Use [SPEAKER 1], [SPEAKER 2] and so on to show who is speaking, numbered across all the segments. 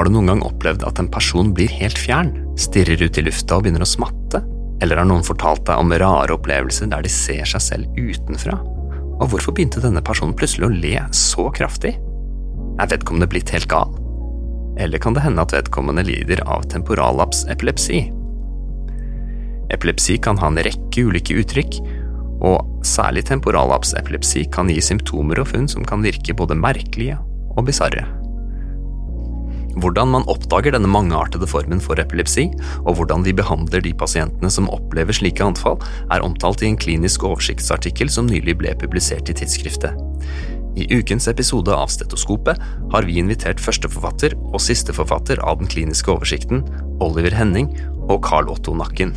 [SPEAKER 1] Har du noen gang opplevd at en person blir helt fjern, stirrer ut i lufta og begynner å smatte? Eller har noen fortalt deg om rare opplevelser der de ser seg selv utenfra? Og hvorfor begynte denne personen plutselig å le så kraftig? Er vedkommende blitt helt gal? Eller kan det hende at vedkommende lider av temporallaps epilepsi? Epilepsi kan ha en rekke ulike uttrykk, og særlig temporallaps epilepsi kan gi symptomer og funn som kan virke både merkelige og bisarre. Hvordan man oppdager denne mangeartede formen for epilepsi, og hvordan vi behandler de pasientene som opplever slike anfall, er omtalt i en klinisk oversiktsartikkel som nylig ble publisert i tidsskriftet. I ukens episode av Stetoskopet har vi invitert førsteforfatter og sisteforfatter av den kliniske oversikten, Oliver Henning og Carl Otto Nakken.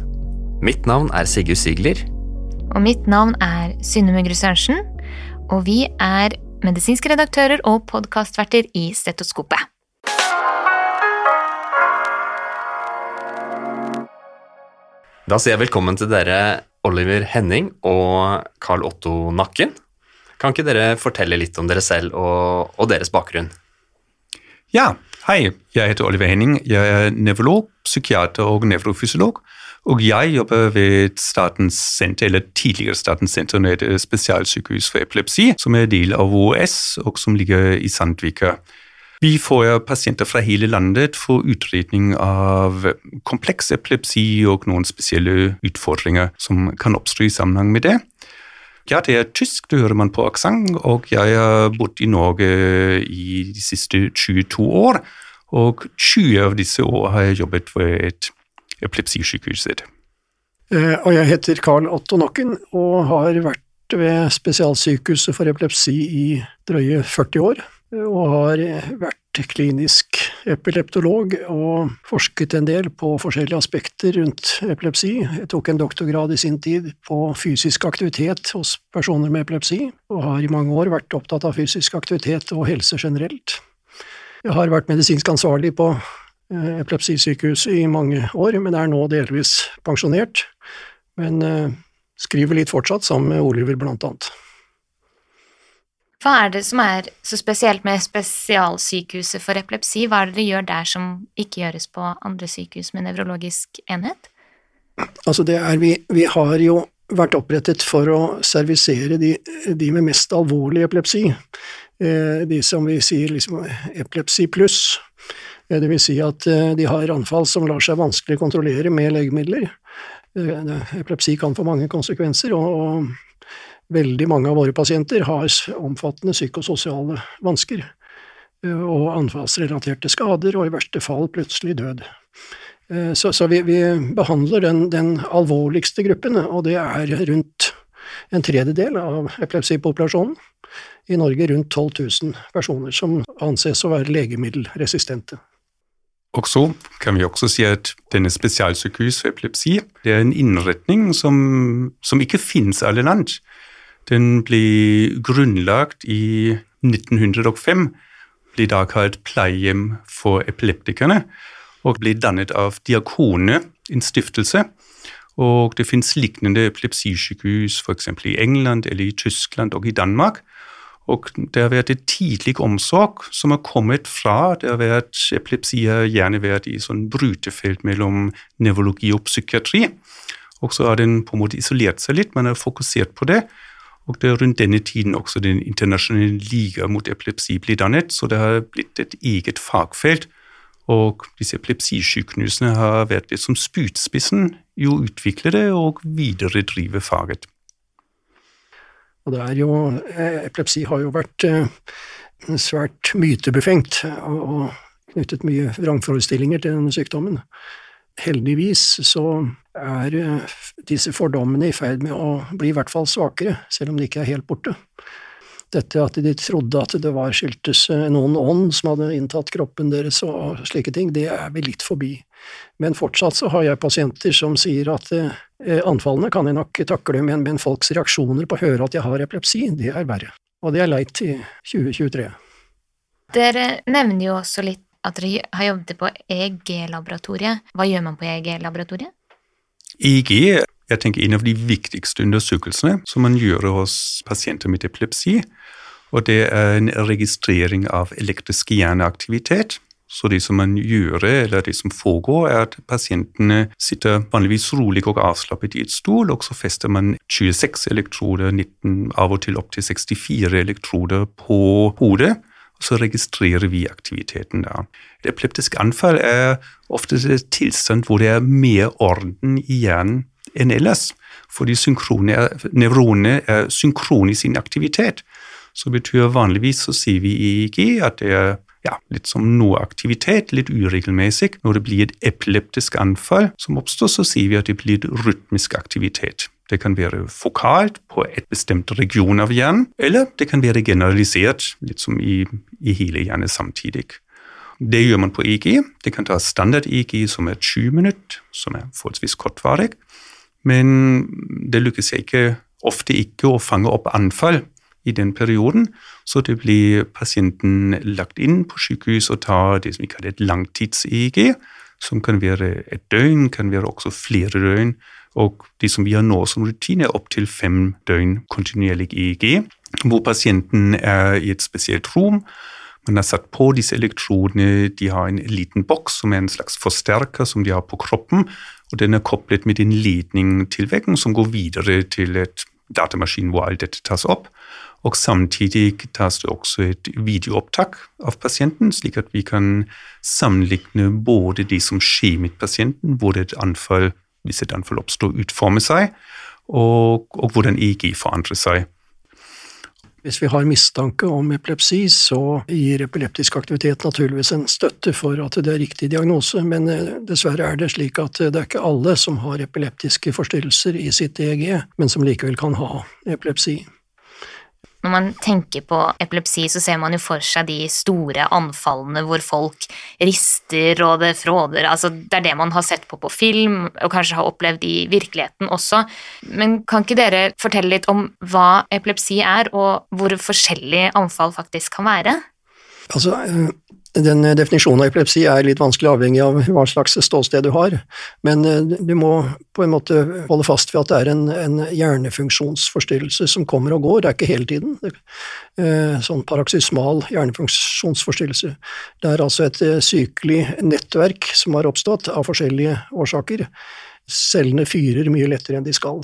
[SPEAKER 1] Mitt navn er Sigurd Sigler.
[SPEAKER 2] Og mitt navn er Synne Mugre Sørensen. Og vi er medisinske redaktører og podkastverter i Stetoskopet.
[SPEAKER 1] Da sier jeg velkommen til dere, Oliver Henning og Carl Otto Nakken. Kan ikke dere fortelle litt om dere selv og, og deres bakgrunn?
[SPEAKER 3] Ja, hei. Jeg heter Oliver Henning. Jeg er nevrolog, psykiater og nevrofysiolog. Og jeg jobber ved Statens senter, eller tidligere Statens senter, er spesialsykehus for epilepsi, som er del av OS, og som ligger i Sandvika. Vi får pasienter fra hele landet for utredning av kompleks epilepsi og noen spesielle utfordringer som kan oppstå i sammenheng med det. Ja, det er tysk, det hører man på aksent, og jeg har bodd i Norge i de siste 22 år. Og 20 av disse år har jeg jobbet ved et epilepsisykehus.
[SPEAKER 4] Eh, og jeg heter Carl Otto Nokken og har vært ved Spesialsykehuset for epilepsi i drøye 40 år og har vært klinisk epileptolog og forsket en del på forskjellige aspekter rundt epilepsi. Jeg tok en doktorgrad i sin tid på fysisk aktivitet hos personer med epilepsi, og har i mange år vært opptatt av fysisk aktivitet og helse generelt. Jeg har vært medisinsk ansvarlig på eh, epilepsisykehuset i mange år, men er nå delvis pensjonert. Men eh, skriver litt fortsatt, sammen med Oliver, blant annet.
[SPEAKER 2] Hva er det som er så spesielt med spesialsykehuset for epilepsi? Hva er det dere gjør der som ikke gjøres på andre sykehus med nevrologisk enhet?
[SPEAKER 4] Altså det er, vi, vi har jo vært opprettet for å servisere de, de med mest alvorlig epilepsi. Eh, de som vi sier liksom epilepsi pluss. Eh, det vil si at eh, de har anfall som lar seg vanskelig kontrollere med legemidler. Epilepsi kan få mange konsekvenser, og veldig mange av våre pasienter har omfattende psykososiale vansker og anfallsrelaterte skader, og i verste fall plutselig død. Så, så vi, vi, behandler den, den, alvorligste gruppen, og det er rundt en tredjedel av epilepsipopulasjonen. I Norge rundt 12 000 personer som anses å være legemiddelresistente.
[SPEAKER 3] Og så kan vi også si at denne spesialsykehus for epilepsi det er en innretning som, som ikke finnes alle land. Den ble grunnlagt i 1905, ble da kalt Pleiehjem for epileptikerne, og ble dannet av Diakone, en stiftelse. Og det finnes lignende epilepsisykehus f.eks. i England eller i Tyskland og i Danmark. Og det har vært et tidlig omsorg som har kommet fra det har vært Epilepsi har gjerne vært i sånn brutefelt mellom nevrologi og psykiatri. Og så har den på en måte isolert seg litt, man har fokusert på det. Og det er rundt denne tiden også den internasjonale liga mot epilepsi ble dannet, så det har blitt et eget fagfelt. Og disse epilepsisykehusene har vært litt som spydspissen i å utvikle det og videredrive faget.
[SPEAKER 4] Og det er jo, eh, Epilepsi har jo vært eh, svært mytebefengt og knyttet mye vrangforestillinger til denne sykdommen. Heldigvis så er eh, disse fordommene i ferd med å bli i hvert fall svakere, selv om de ikke er helt borte. Dette at de trodde at det var skyldtes eh, noen ånd som hadde inntatt kroppen deres og slike ting, det er vi litt forbi. Men fortsatt så har jeg pasienter som sier at eh, anfallene kan jeg nok takle, men, men folks reaksjoner på å høre at jeg har epilepsi, det er verre. Og det er leit i 2023.
[SPEAKER 2] Dere nevner jo også litt at dere har jobbet på EEG-laboratoriet. Hva gjør man på EEG-laboratoriet?
[SPEAKER 3] EEG jeg tenker en av de viktigste undersøkelsene som man gjør hos pasienter med epilepsi. Og det er en registrering av elektrisk hjerneaktivitet, Så det som man gjør, eller det som foregår, er at pasientene sitter vanligvis rolig og avslappet i et stol, og så fester man 26 elektroder, 19, av og til opp til 64 elektroder på hodet så registrerer vi aktiviteten der. Et epileptisk anfall er ofte et tilstand hvor det er mer orden i hjernen enn ellers, fordi nevronene er synkrone i sin aktivitet. Så betyr vanligvis så sier vi i EEG at det er ja, litt som noe aktivitet, litt uregelmessig. Når det blir et epileptisk anfall som oppstår, så sier vi at det blir rytmisk aktivitet. Det kan være fokalt på et bestemt region av hjernen, eller det kan være generalisert, litt som i, i hele hjernen samtidig. Det gjør man på EEG. Det kan ta standard-EEG som er 20 minutter, som er forholdsvis kortvarig. Men det lykkes ikke, ofte ikke å fange opp anfall i den perioden, så det blir pasienten lagt inn på sykehus og tar det som vi kaller et langtids-EEG, som kan være et døgn, kan være også flere døgn. Og de som vi har nå som rutine, er opptil fem døgn kontinuerlig EEG, hvor pasienten er i et spesielt rom. Man har satt på disse elektrodene, de har en liten boks som er en slags forsterker som de har på kroppen, og den er koblet med en ledning til veggen som går videre til et datamaskin hvor alt dette tas opp. Og samtidig tas det også et videoopptak av pasienten, slik at vi kan sammenligne både det som skjer med pasienten, hvor et anfall, hvis et anfall oppstår, utformer seg, og, og hvordan EEG forandrer seg.
[SPEAKER 4] Hvis vi har mistanke om epilepsi, så gir epileptisk aktivitet naturligvis en støtte for at det er riktig diagnose, men eh, dessverre er det slik at det er ikke alle som har epileptiske forstyrrelser i sitt EEG, men som likevel kan ha epilepsi.
[SPEAKER 2] Når man tenker på epilepsi, så ser man jo for seg de store anfallene hvor folk rister og det fråder. Altså, det er det man har sett på på film, og kanskje har opplevd i virkeligheten også. Men kan ikke dere fortelle litt om hva epilepsi er, og hvor forskjellige anfall faktisk kan være?
[SPEAKER 4] Altså, den eh, definisjonen av epilepsi er litt vanskelig avhengig av hva slags ståsted du har, men eh, du må på en måte holde fast ved at det er en, en hjernefunksjonsforstyrrelse som kommer og går, det er ikke hele tiden. Eh, sånn paraksysmal hjernefunksjonsforstyrrelse. Det er altså et sykelig nettverk som har oppstått av forskjellige årsaker. Cellene fyrer mye lettere enn de skal.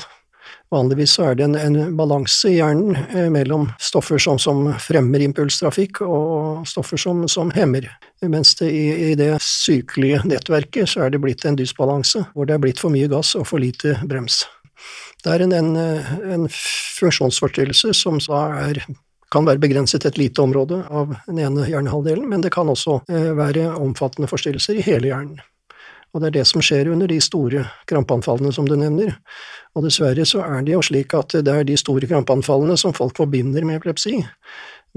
[SPEAKER 4] Vanligvis er det en, en balanse i hjernen eh, mellom stoffer som, som, fremmer impulstrafikk og stoffer som, som hemmer, mens det i, i, det sykelige nettverket så er det blitt en dysbalanse, hvor det er blitt for mye gass og for lite brems. Det er en, en, en funksjonsforstyrrelse som da er kan være begrenset til et lite område av den ene hjernehalvdelen, men det kan også eh, være omfattende forstyrrelser i hele hjernen. Og det er det som skjer under de store krampeanfallene som du nevner. Og dessverre så er det jo slik at det er de store krampeanfallene som folk forbinder med epilepsi.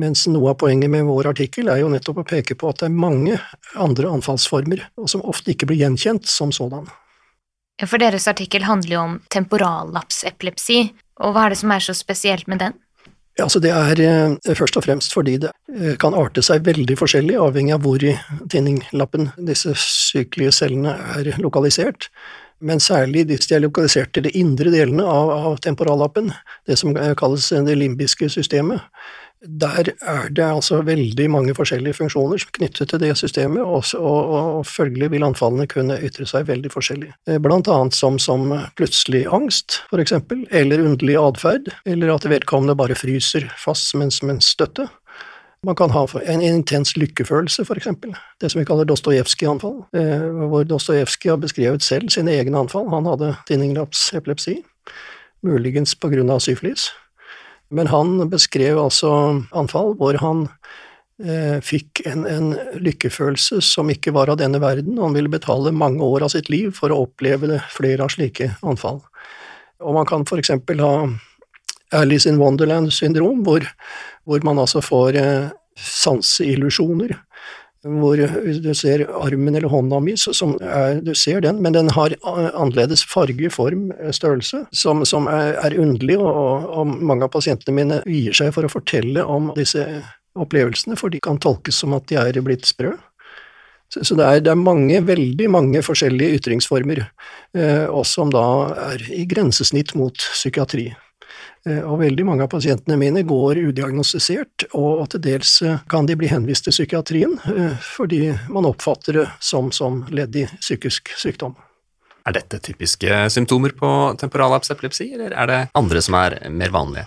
[SPEAKER 4] Mens noe av poenget med vår artikkel er jo nettopp å peke på at det er mange andre anfallsformer, og som ofte ikke blir gjenkjent som sådan.
[SPEAKER 2] For deres artikkel handler jo om temporallapsepilepsi, og hva er det som er så spesielt med den?
[SPEAKER 4] Ja, altså Det er eh, først og fremst fordi det eh, kan arte seg veldig forskjellig, avhengig av hvor i tinninglappen disse sykelige cellene er lokalisert. Men særlig hvis de er lokalisert til de indre delene av, av temporallappen, det som kalles det limbiske systemet, der er det altså veldig mange forskjellige funksjoner som knyttet til det systemet, og, og, og følgelig vil anfallene kunne ytre seg veldig forskjellig. Eh, blant annet som, som plutselig angst, for eksempel, eller underlig atferd, eller at vedkommende bare fryser fast mens, mens støtte. Man kan ha en intens lykkefølelse, eksempel, det som vi kaller Dostojevskij-anfall, eh, hvor Dostojevskij har beskrevet selv sine egne anfall. Han hadde tinninglapsepilepsi, muligens på grunn av syfilis. Men han beskrev altså anfall hvor han eh, fikk en, en, lykkefølelse som ikke var av denne verden, og han ville betale mange år av sitt liv for å oppleve flere av slike anfall. Og man kan eksempel ha Alice in Wonderland-syndrom, hvor, hvor, man altså får eh, sanseillusjoner hvor du ser armen eller hånda mi, som er, du ser den, men den har annerledes farge, form, størrelse, som, som er, er, underlig, og, og, mange av pasientene mine gir seg for å fortelle om disse opplevelsene, for de kan tolkes som at de er blitt sprø. Så, det, er, det, er, mange, veldig mange forskjellige ytringsformer, eh, og som da er i grensesnitt mot psykiatri. Og veldig mange av pasientene mine går udiagnostisert, og til dels kan de bli henvist til psykiatrien fordi man oppfatter det som, som ledd i psykisk sykdom.
[SPEAKER 1] Er dette typiske symptomer på temporalaps epilepsi, eller er det andre som er mer vanlige?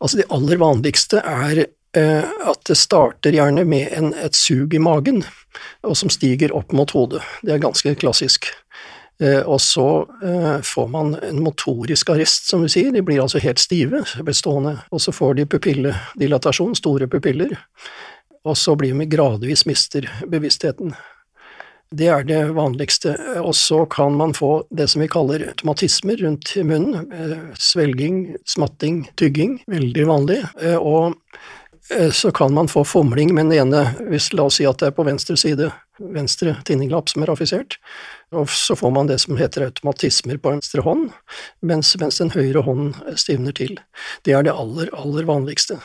[SPEAKER 4] Altså, det aller vanligste er eh, at det starter gjerne med en, et sug i magen, og som stiger opp mot hodet. Det er ganske klassisk. Eh, og så eh, får man en motorisk arrest, som vi sier. De blir altså helt stive, bestående. Og så får de pupilledilatasjon, store pupiller. Og så blir de gradvis mister bevisstheten. Det er det vanligste. Og så kan man få det som vi kaller automatismer rundt munnen. Eh, svelging, smatting, tygging. Veldig vanlig. Og så kan man få fomling med den ene, hvis la oss si at det er på venstre side, venstre tinninglapp som er affisert. Og så får man det som heter automatismer på venstre hånd, mens, mens den høyre hånden stivner til. Det er det aller, aller vanligste.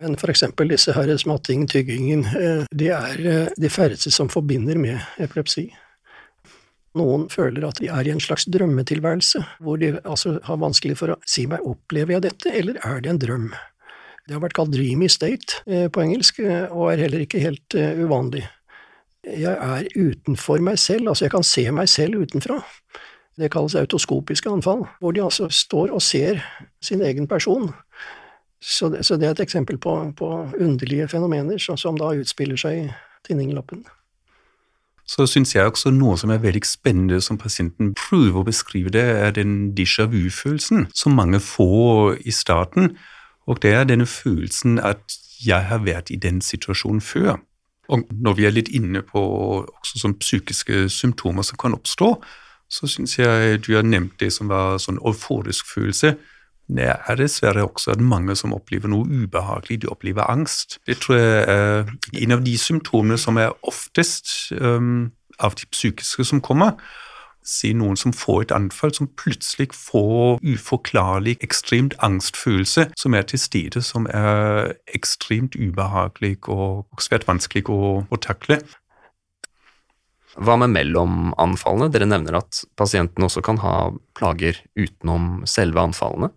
[SPEAKER 4] Men for eksempel disse her smatting, tyggingen, eh, det er eh, de færreste som forbinder med epilepsi. Noen føler at de er i en slags drømmetilværelse, hvor de altså har vanskelig for å si meg opplever jeg dette, eller er det en drøm? Det har vært kalt dreamy state eh, på engelsk, og er heller ikke helt uvanlig. Jeg er utenfor meg selv, altså jeg kan se meg selv utenfra. Det kalles autoskopiske anfall, hvor de altså står og ser sin egen person. Så det, så det, er et eksempel på, på underlige fenomener som, som, da utspiller seg i tinninglappen.
[SPEAKER 3] Så syns jeg også noe som er veldig spennende som pasienten prøver å beskrive det, er den déjà vu-følelsen som mange får i starten. Og det er denne følelsen at jeg har vært i den situasjonen før. Og når vi er litt inne på også sånn psykiske symptomer som kan oppstå, så syns jeg du har nevnt det som var sånn euforisk følelse det er dessverre også at mange som opplever noe ubehagelig, de opplever angst. Det tror jeg er en av de symptomene som er oftest um, av de psykiske som kommer. Se noen som får et anfall, som plutselig får uforklarlig, ekstremt angstfølelse som er til stede, som er ekstremt ubehagelig og svært vanskelig å, å takle.
[SPEAKER 1] Hva med mellom anfallene? Dere nevner at pasienten også kan ha plager utenom selve anfallene.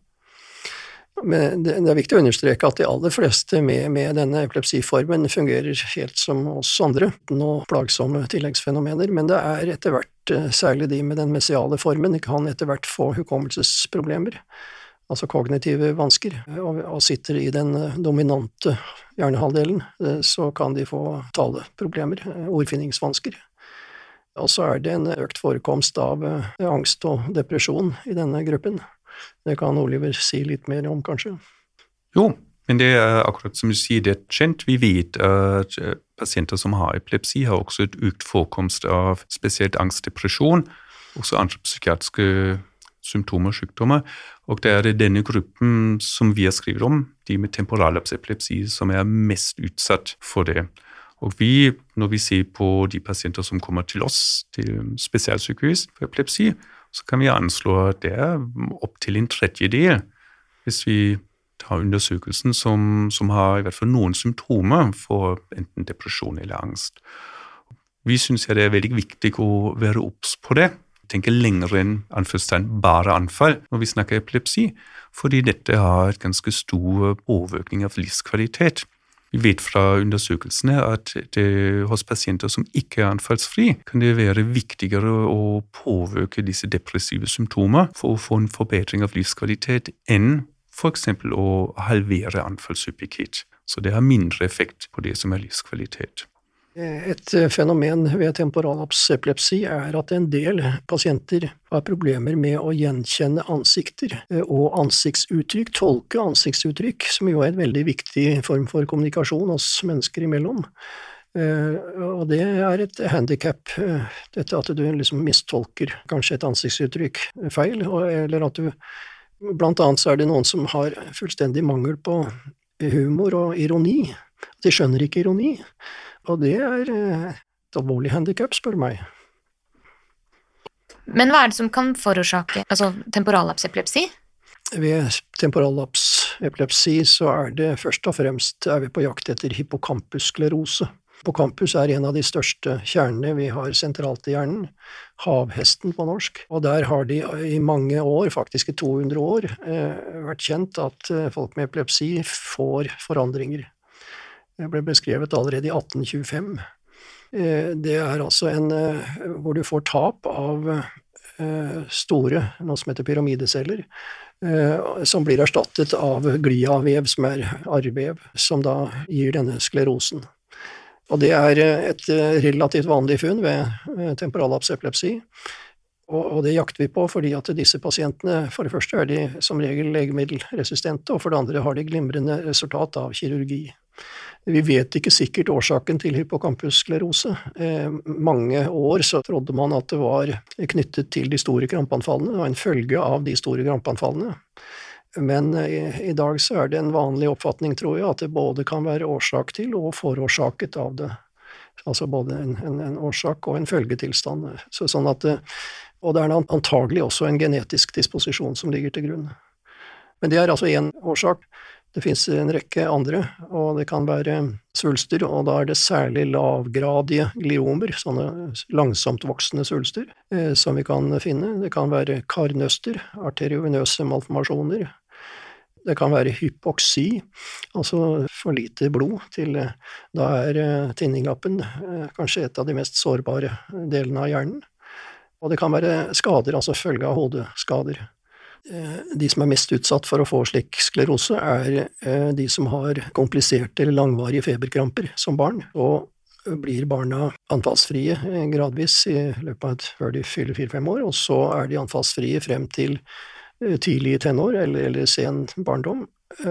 [SPEAKER 4] Men det, er viktig å understreke at de aller fleste med, med, denne epilepsiformen fungerer helt som oss andre, noen plagsomme tilleggsfenomener, men det er etter hvert, særlig de med den messiale formen, kan etter hvert få hukommelsesproblemer, altså kognitive vansker, og, og sitter i den eh, dominante hjernehalvdelen, eh, så kan de få taleproblemer, ordfinningsvansker. Og så er det en økt forekomst av angst og depresjon i denne gruppen. Det kan Oliver si litt mer om, kanskje?
[SPEAKER 3] Jo, men det er akkurat som du sier, det er kjent. Vi vet at eh, pasienter som har epilepsi, har også et økt forekomst av spesielt angst, depresjon, også andre psykiatriske symptomer og sykdommer. Og det er det denne gruppen som vi har skrevet om, de med temporallapsepilepsi, som er mest utsatt for det. Og vi, når vi ser på de pasienter som kommer til oss, til spesialsykehus for epilepsi, så kan vi anslå at det er opptil en tredjedel, hvis vi tar undersøkelsen, som, som, har i hvert fall noen symptomer for enten depresjon eller angst. Vi syns det er veldig viktig å være obs på det. Tenke lenger enn bare anfall når vi snakker epilepsi, fordi dette har et ganske stor påvirkning av livskvalitet. Vi vet fra undersøkelsene at det, hos pasienter som ikke er anfallsfri, kan det være viktigere å påvirke disse depressive symptomer for å få en forbedring av livskvalitet enn f.eks. å halvere anfallshyppighet. Så det har mindre effekt på det som er livskvalitet.
[SPEAKER 4] Et eh, fenomen ved temporalapsepilepsi er at en del pasienter har problemer med å gjenkjenne ansikter eh, og ansiktsuttrykk, tolke ansiktsuttrykk, som jo er en veldig viktig form for kommunikasjon oss mennesker imellom. Eh, og det er et handikap, dette at du liksom mistolker kanskje et ansiktsuttrykk feil, eller at du Blant annet så er det noen som har fullstendig mangel på humor og ironi. De skjønner ikke ironi. Og det er eh, et alvorlig handikap, spør meg.
[SPEAKER 2] Men hva er det som kan forårsake altså temporallapsepilepsi?
[SPEAKER 4] Ved temporallapsepilepsi så er det først og fremst er vi på jakt etter hippocampussklerose. campus er en av de største kjernene vi har sentralt i hjernen. Havhesten på norsk. Og der har de i mange år, faktisk i 200 år, eh, vært kjent at eh, folk med epilepsi får forandringer. Det ble beskrevet allerede i 1825. Det er altså en hvor du får tap av store, noe som heter pyramideceller, Eh, som blir erstattet av gliavev, som er arrvev, som da gir denne sklerosen. Og det er eh, et eh, relativt vanlig funn ved temporallapsepilepsi. Og, det jakter vi på fordi at disse pasientene, for det første er de som regel legemiddelresistente, og for det andre har de glimrende resultat av kirurgi. Vi vet ikke sikkert årsaken til hypokampusklerose. Eh, mange år så trodde man at det var knyttet til de store krampeanfallene, og en følge av de store krampeanfallene. Men i, eh, i, dag så er det en vanlig oppfatning, tror jeg, at det både kan være årsak til og forårsaket av det. Altså både en, en, en årsak og en følgetilstand. Så, sånn at, og det er antagelig også en genetisk disposisjon som ligger til grunn. Men det er altså én årsak. Det finnes en rekke andre, og det kan være svulster, og da er det særlig lavgradige gliomer, sånne langsomt voksende svulster, eh, som vi kan finne. Det kan være karnøster, arteriovenøse malformasjoner. Det kan være hypoksi, altså for lite blod til Da er eh, tinninglappen eh, kanskje et av de mest sårbare delene av hjernen. Og det kan være skader, altså følge av hodeskader. Eh, de som er mest utsatt for å få slik sklerose, er eh, de som har kompliserte eller langvarige feberkramper som barn. og blir barna anfallsfrie eh, gradvis i løpet av et, før de fyller fire-fem år, og så er de anfallsfrie frem til tidlig tenår eller, eller sen barndom,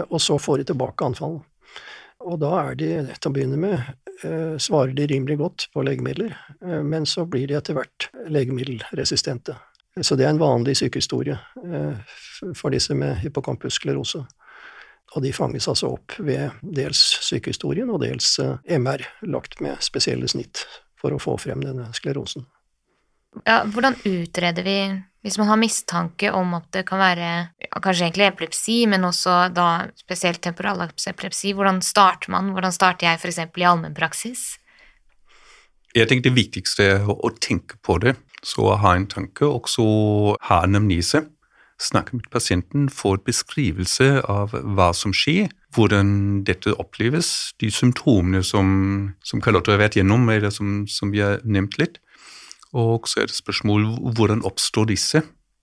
[SPEAKER 4] og så får de tilbake anfall. Og da er de, til å begynne med, svarer de rimelig godt på legemidler, men så blir de etter hvert legemiddelresistente. Så det er en vanlig sykehistorie eh, for disse med hypocampussklerose. Og de fanges altså opp ved dels sykehistorien og dels eh, MR, lagt med spesielle snitt for å få frem denne sklerosen.
[SPEAKER 2] Ja, hvordan utreder vi hvis man har mistanke om at det kan være ja, kanskje egentlig epilepsi, men også da spesielt temporallapsepilepsi? Hvordan starter man? Hvordan starter jeg f.eks. i allmennpraksis?
[SPEAKER 3] Jeg tenker det viktigste er å tenke på det. Så ha en tanke, og så ha anamnese. Snakke med pasienten, få en beskrivelse av hva som skjer, hvordan dette oppleves, de symptomene som, som Carlotte har vært gjennom, eller som, som vi har nevnt litt. Og så er det spørsmål hvordan oppstår disse?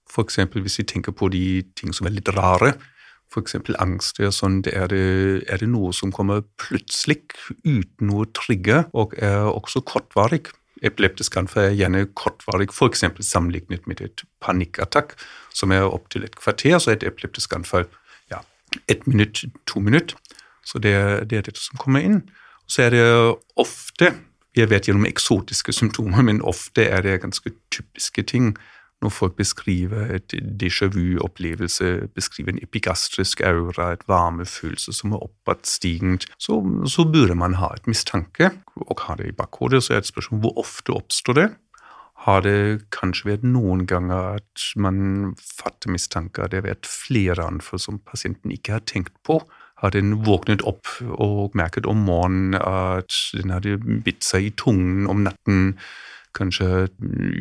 [SPEAKER 3] F.eks. hvis vi tenker på de ting som er litt rare, f.eks. angst. Er, sånn, er, det, er, det, noe som kommer plutselig uten noe trigger, og er også kortvarig. Epileptisk anfall er gjerne kortvarig, f.eks. sammenlignet med et panikkattakk, som er opptil et kvarter, så er et epileptisk anfall ja, ett minutt, to minutter. Så det, det er dette som kommer inn. Så er det ofte Vi vet gjennom eksotiske symptomer, men ofte er det ganske typiske ting når folk beskriver et déjà vu-opplevelse, beskriver en epigastrisk aura, et varmefølelse som er oppadstigende, så, så burde man ha et mistanke, og ha det i bakhodet. Så er det et spørsmål hvor ofte oppstår det. Har det kanskje vært noen ganger at man fatter mistanker det har vært flere anfall som pasienten ikke har tenkt på? Har den våknet opp og merket om morgenen at den hadde bitt seg i tungen om natten? kanskje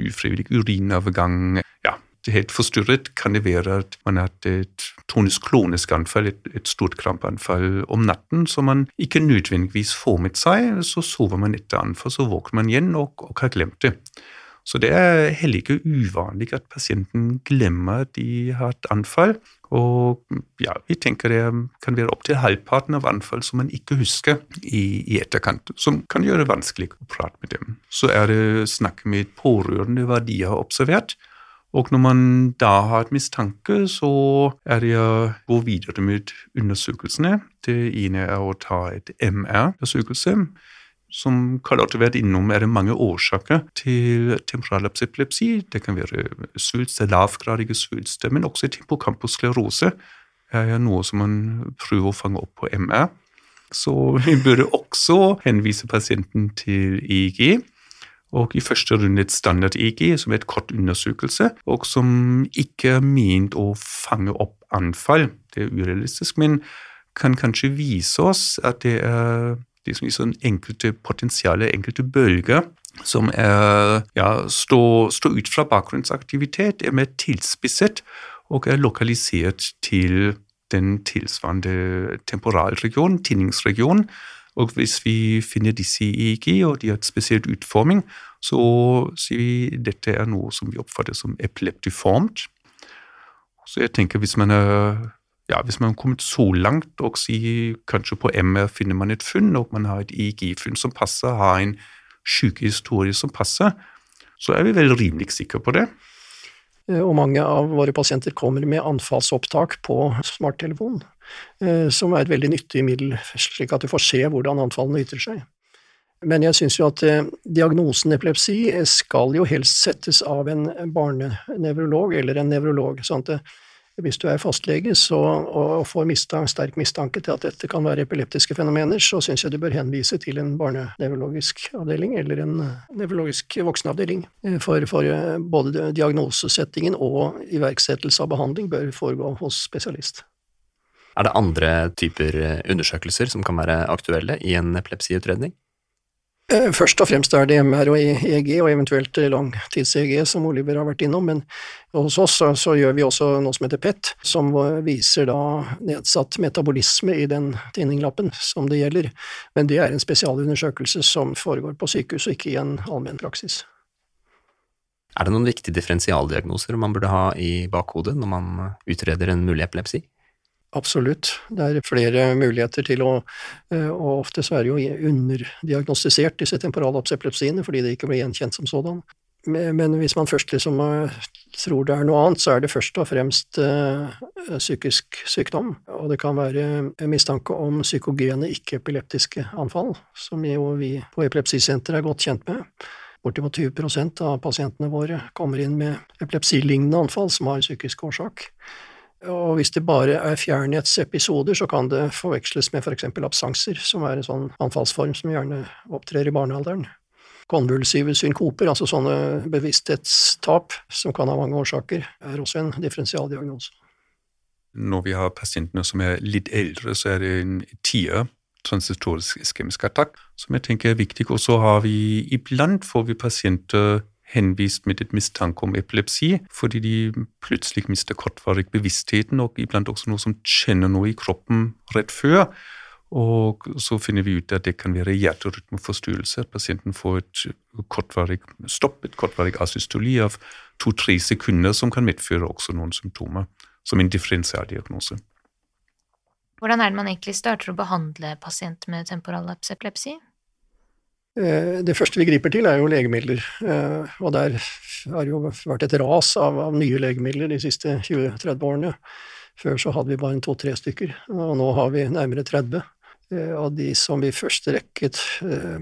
[SPEAKER 3] ufrivillig urinovergang. Ja, helt forstyrret kan det være at man har hatt et tonisk-klonisk anfall, et, et stort krampeanfall om natten som man ikke nødvendigvis får med seg. Så sover man etter anfall, så våkner man igjen og, og har glemt det. Så det er heller ikke uvanlig at pasienten glemmer at de har et anfall. Og ja, vi tenker det kan være opptil halvparten av anfall som man ikke husker i, i, etterkant, som kan gjøre det vanskelig å prate med dem. Så er det snakk med pårørende hva de har observert. Og når man da har et mistanke, så er det å gå videre med undersøkelsene. Det ene er å ta et MR-undersøkelse som Karl-Otto har vært innom, er det mange årsaker til temporallapsepilepsi. Det kan være svulst, lavgradige svulster, men også hippocampussklerose er noe som man prøver å fange opp på MR. Så vi burde også henvise pasienten til EEG. Og i første runde et standard-EEG, som er et kort undersøkelse, og som ikke er ment å fange opp anfall. Det er urealistisk, men kan kanskje vise oss at det er Er sånn enkelte potensiale, enkelte bølger som er, ja, står, står ut fra bakgrunnsaktivitet, er mer tilspisset og er lokalisert til den tilsvarende temporalregionen, tinningsregionen. Og hvis vi finner disse i EEG, og de har et spesielt utforming, så sier vi dette er noe som vi oppfatter som epileptiformt. Så jeg tenker hvis man er ja, hvis man har kommet så langt og sier kanskje på MR finner man et funn, og man har et EEG-funn som passer, har en sykehistorie som passer, så er vi vel rimelig sikre på det.
[SPEAKER 4] Eh, og mange av våre pasienter kommer med anfallsopptak på smarttelefon, eh, som er et veldig nyttig middel, slik at du får se hvordan anfallene ytrer seg. Men jeg syns jo at eh, diagnosen epilepsi skal jo helst settes av en barnenevrolog eller en nevrolog. sånn at hvis du er fastlege så, og får mistank, sterk mistanke til at dette kan være epileptiske fenomener, så syns jeg du bør henvise til en barnenevrologisk avdeling eller en nevrologisk voksenavdeling. For, for både diagnosesettingen og iverksettelse av behandling bør foregå hos spesialist.
[SPEAKER 1] Er det andre typer undersøkelser som kan være aktuelle i en epilepsiutredning?
[SPEAKER 4] Eh, først og fremst er det MR og EEG, og eventuelt langtids-EEG, som Oliver har vært innom, men hos oss så, så, gjør vi også noe som heter PET, som viser da nedsatt metabolisme i den tinninglappen som det gjelder, men det er en spesialundersøkelse som foregår på sykehus og ikke i en allmennpraksis.
[SPEAKER 1] Er det noen viktige differensialdiagnoser man burde ha i bakhodet når man utreder en mulig epilepsi?
[SPEAKER 4] Absolutt. Det er flere muligheter til å eh, Og ofte så er det jo underdiagnostisert, disse temporalapsepilepsiene, fordi det ikke blir gjenkjent som sådan. Men hvis man først liksom eh, tror det er noe annet, så er det først og fremst uh, psykisk sykdom. Og det kan være mistanke om psykogene ikke-epileptiske anfall, som jo vi på Epilepsisenteret er godt kjent med. Bortimot 20% av pasientene våre kommer inn med epilepsilignende anfall som har psykisk årsak. Og hvis det bare er fjernhetsepisoder, så kan det forveksles med for eksempel absanser, som er en sånn anfallsform som gjerne opptrer i barnealderen. Konvulsive synkoper, altså sånne bevissthetstap som kan ha mange årsaker, er også en differensialdiagnose.
[SPEAKER 3] Når vi har pasientene som er litt eldre, så er det en tier transitorisk iskemisk attakk, som jeg tenker er viktig. Og så har vi iblant får vi pasienter henvist med et mistanke om epilepsi, fordi de plutselig mister kortvarig bevisstheten, og iblant også noe som kjenner noe i kroppen rett før. Og så finner vi ut at det kan være hjerterytmeforstyrrelse, at pasienten får et kortvarig stopp, et kortvarig asystoli av to-tre sekunder, som kan medføre også noen symptomer, som en differensialdiagnose.
[SPEAKER 2] Hvordan er det man egentlig starter å behandle pasienter med temporal epilepsi?
[SPEAKER 4] Eh, det første vi griper til, er jo legemidler. Eh, og der har det jo vært et ras av, av nye legemidler de siste 20-30 årene. Før så hadde vi bare to-tre stykker, og nå har vi nærmere 30. Og de som vi først rekket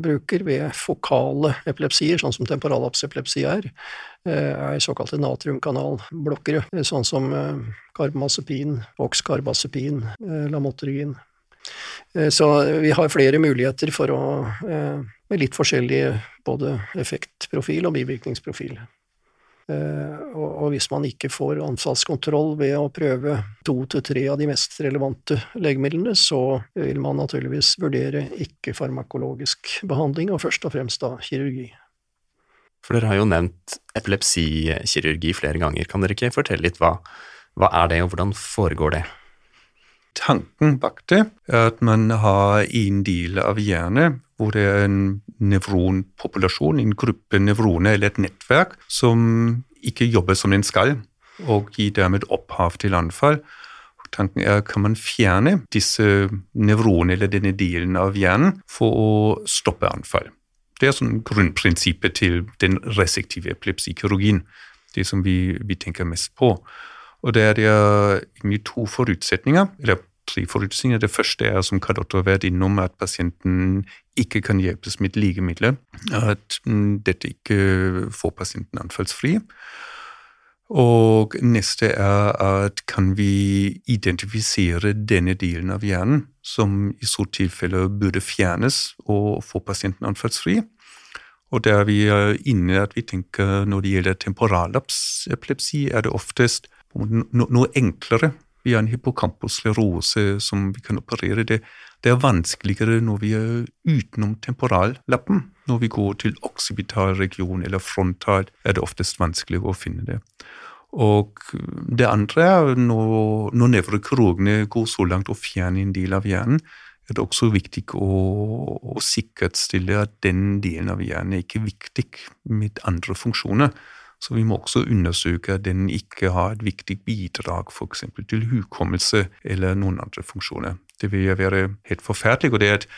[SPEAKER 4] bruker ved fokale epilepsier, sånn som temporallapsepilepsi er, er såkalte natriumkanalblokkere, sånn som karbamazepin, voxkarbazepin, lamotrigin. Så vi har flere muligheter for å med litt forskjellig både effektprofil og bivirkningsprofil. Eh, og hvis man ikke får anfallskontroll ved å prøve to til tre av de mest relevante legemidlene, så vil man naturligvis vurdere ikke-farmakologisk behandling, og først og fremst da kirurgi.
[SPEAKER 1] For dere har jo nevnt epilepsikirurgi flere ganger. Kan dere ikke fortelle litt hva, hva er det, og hvordan foregår det?
[SPEAKER 3] Tanken bak det er at man har en del av hjernen hvor det er en nevronpopulasjon, en gruppe nevroner eller et nettverk, som ikke jobber som den skal, og gir dermed opphav til anfall. Tanken er kan man fjerne disse nevronene eller denne delen av hjernen for å stoppe anfall. Det er sånn grunnprinsippet til den resektive epilepsikirurgien, det som vi, vi tenker mest på. Og det er egentlig to forutsetninger, eller tre forutsetninger. Det første er, som Kadotter har vært innom, at pasienten ikke kan hjelpes med legemidler. At mm, dette ikke får pasienten anfallsfri. Og neste er at kan vi identifisere denne delen av hjernen, som i så tilfelle burde fjernes og få pasienten anfallsfri. Og der vi er inne at vi tenker når det gjelder temporalepilepsi, er det oftest noe enklere. Vi har en hippocampuslerose som vi kan operere. Det, Det er vanskeligere når vi er utenom temporallappen. Når vi går til occipital region eller frontal, er det oftest vanskeligere å finne det. Og det andre er når, når nevrokirurgene går så langt å fjerne en del av hjernen, er det også viktig å, å sikkerhetsstille at den delen av hjernen er ikke viktig med andre funksjoner. Så vi må også undersøke at den ikke har et viktig bidrag f.eks. til hukommelse eller noen andre funksjoner. Det vil være helt forferdelig. og det er et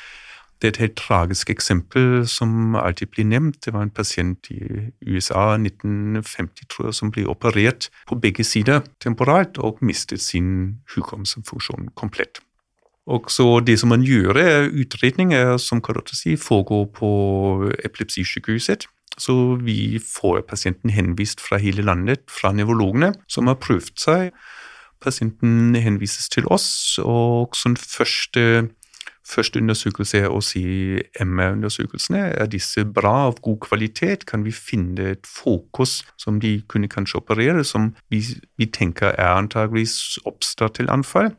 [SPEAKER 3] det er et helt tragisk eksempel som alltid blir nevnt. Det var en pasient i USA 1950, tror jeg, som ble operert på begge sider temporalt og mistet sin hukommelsesfunksjon komplett. Og så Det som man gjør, er utredning, er, som Karotte sier, foregår på epilepsisykehuset. Så vi får pasienten henvist fra hele landet, fra nevrologene, som har prøvd seg. Pasienten henvises til oss, og sånn første Første undersøkelse er å si MR-undersøkelsene. Er disse bra, av god kvalitet? Kan vi finne et fokus som de kunne kanskje operere, som vi, vi tenker er antageligvis oppstart til anfall?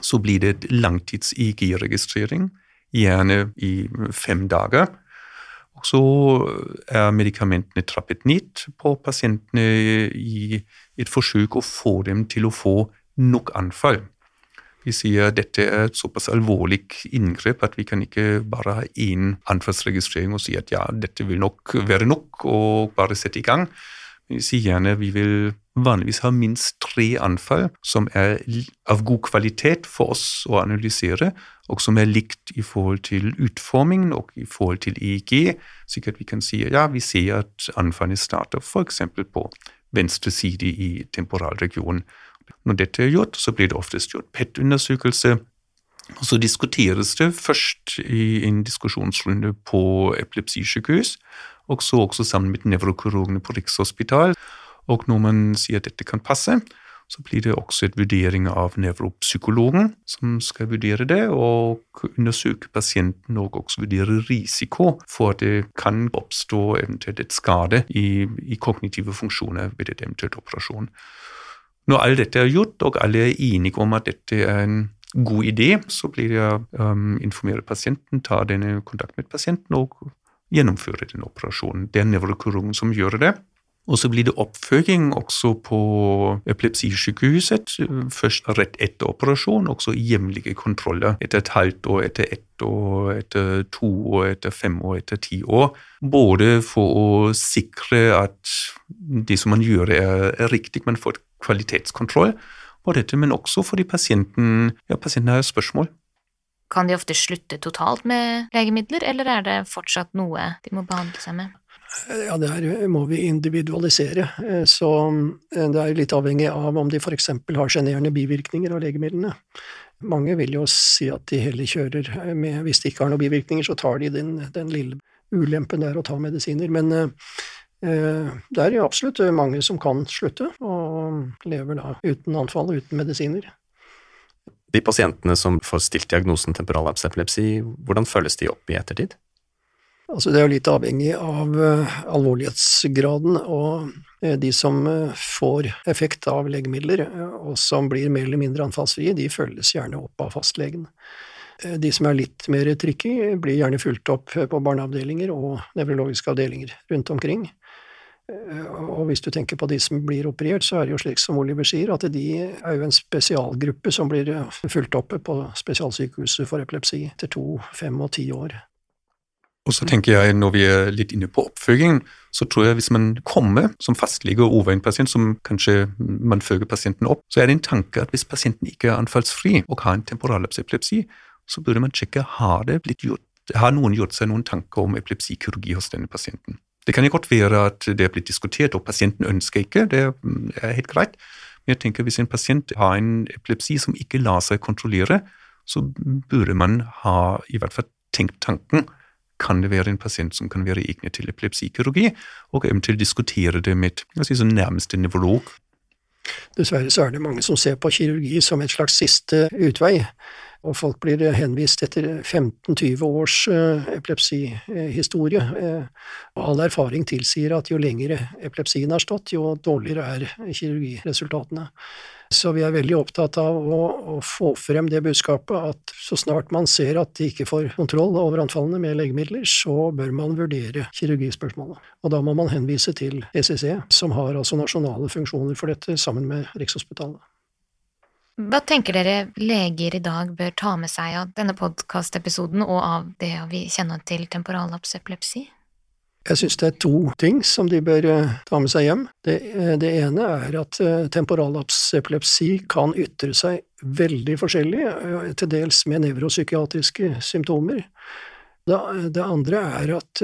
[SPEAKER 3] Så blir det et langtids-EG-registrering, gjerne i fem dager. Så er medikamentene trappet ned på pasientene i et forsøk å få dem til å få nok anfall. Vi sier at dette er et såpass alvorlig inngrep at vi kan ikke bare ha én anfallsregistrering og si at ja, dette vil nok være nok, og bare sette i gang. Sier gjerne vi vil vanligvis ha minst tre anfall som er av god kvalitet for oss å analysere, og som er likt i forhold til utformingen og i forhold til EEG, slik at vi kan si ja, vi ser at anfallene starter f.eks. på venstre side i temporalregionen. Når dette er gjort, så blir det oftest gjort PET-undersøkelse. Og så diskuteres det først i en diskusjonsrunde på epilepsisykehus, og så også sammen med nevrokirurgene på Rikshospitalet. Og når man sier at dette kan passe, så blir det også et vurdering av nevropsykologen som skal vurdere det, og undersøke pasienten og også vurdere risiko for at det kan oppstå eventuelt et skade i, i kognitive funksjoner ved et eventuelt operasjon. Når alt dette er gjort, og alle er enige om at dette er en god idé, så blir det å um, informere pasienten, ta denne kontakt med pasienten og gjennomføre den operasjonen. Det er nevrokirurgen som gjør det. Og så blir det oppfølging også på epilepsisykehuset. Først rett etter operasjon, også jevnlige kontroller etter et halvt år, etter ett år, etter to år, etter fem år, etter ti år. Både for å sikre at det som man gjør, er, riktig, man får kvalitetskontroll på dette, men også fordi pasienten, ja, pasienten har spørsmål.
[SPEAKER 2] Kan de ofte slutte totalt med legemidler, eller er det fortsatt noe de må behandle seg med?
[SPEAKER 4] Ja, der må vi individualisere. Eh, så eh, det er litt avhengig av om de f.eks. har sjenerende bivirkninger av legemidlene. Mange vil jo si at de heller kjører med Hvis de ikke har noen bivirkninger, så tar de den, den lille ulempen der å ta medisiner. Men eh, det er jo absolutt mange som kan slutte, og lever da uten anfall, og uten medisiner.
[SPEAKER 1] De pasientene som får stilt diagnosen temporallapsepilepsi, hvordan føles de opp i ettertid?
[SPEAKER 4] Altså det er jo litt avhengig av uh, alvorlighetsgraden, og uh, de som uh, får effekt av legemidler, og som blir mer eller mindre anfallsfrie, de følges gjerne opp av fastlegen. De som er litt mer tricky, blir gjerne fulgt opp på barneavdelinger og nevrologiske avdelinger rundt omkring. Og hvis du tenker på de som blir operert, så er det jo slik som Oliver sier, at de er jo en spesialgruppe som blir fulgt opp på spesialsykehuset for epilepsi etter to, fem og ti år.
[SPEAKER 3] Og så tenker jeg, når vi er litt inne på oppfølgingen, så tror jeg hvis man kommer som fastlege over en pasient, som kanskje man følger pasienten opp, så er det en tanke at hvis pasienten ikke er anfallsfri og har en temporalepilepsi, så burde man sjekke har det blitt gjort, har noen gjort seg noen tanker om epilepsikirurgi hos denne pasienten. Det kan jo godt være at det er blitt diskutert, og pasienten ønsker ikke, det er helt greit. Men jeg tenker hvis en pasient har en epilepsi som ikke lar seg kontrollere, så burde man ha i hvert fall tenkt tanken kan det være en pasient som kan være egnet til epilepsikirurgi, og eventuelt diskutere det med si, nærmeste nevrolog.
[SPEAKER 4] Dessverre så er det mange som ser på kirurgi som et slags siste utvei. Og folk blir henvist etter 15-20 års uh, epilepsihistorie. Uh, og all erfaring tilsier at jo lengre epilepsien har stått, jo dårligere er kirurgiresultatene. Så vi er veldig opptatt av å, å, få frem det budskapet at så snart man ser at de ikke får kontroll over anfallene med legemidler, så bør man vurdere kirurgispørsmålet. Og da må man henvise til ECC, som har altså nasjonale funksjoner for dette, sammen med Rikshospitalet.
[SPEAKER 2] Hva tenker dere leger i dag bør ta med seg av denne podkastepisoden og av det vi kjenner til temporallapsepilepsi?
[SPEAKER 4] Jeg synes det er to ting som de bør eh, ta med seg hjem. Det, eh, det ene er at eh, temporallapsepilepsi kan ytre seg veldig forskjellig, til dels med nevropsykiatriske symptomer. Det, det andre er at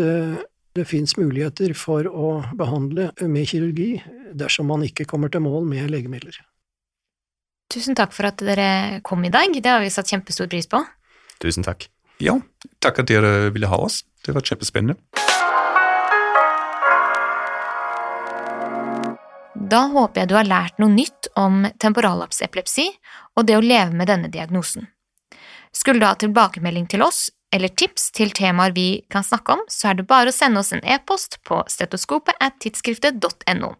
[SPEAKER 4] det finnes muligheter for å behandle med kirurgi dersom man ikke kommer til mål med legemidler.
[SPEAKER 2] Tusen takk for at dere kom i dag, det har vi satt kjempestor pris på.
[SPEAKER 1] Tusen takk.
[SPEAKER 3] Ja, takk at dere ville ha oss, det var kjempespennende.
[SPEAKER 2] Da håper jeg du har lært noe nytt om temporallapsepilepsi og det å leve med denne diagnosen. Skulle du ha tilbakemelding til oss eller tips til temaer vi kan snakke om, så er det bare å sende oss en e-post på stetoskopet at tidsskriftet.no.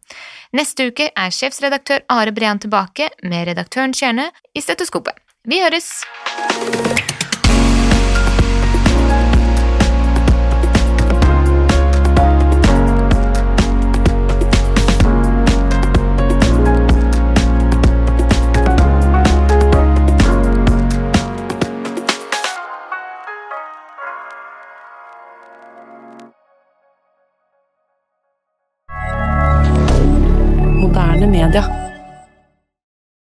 [SPEAKER 2] Neste uke er sjefsredaktør Are Brean tilbake med redaktøren Kjerne i Stetoskopet. Vi høres!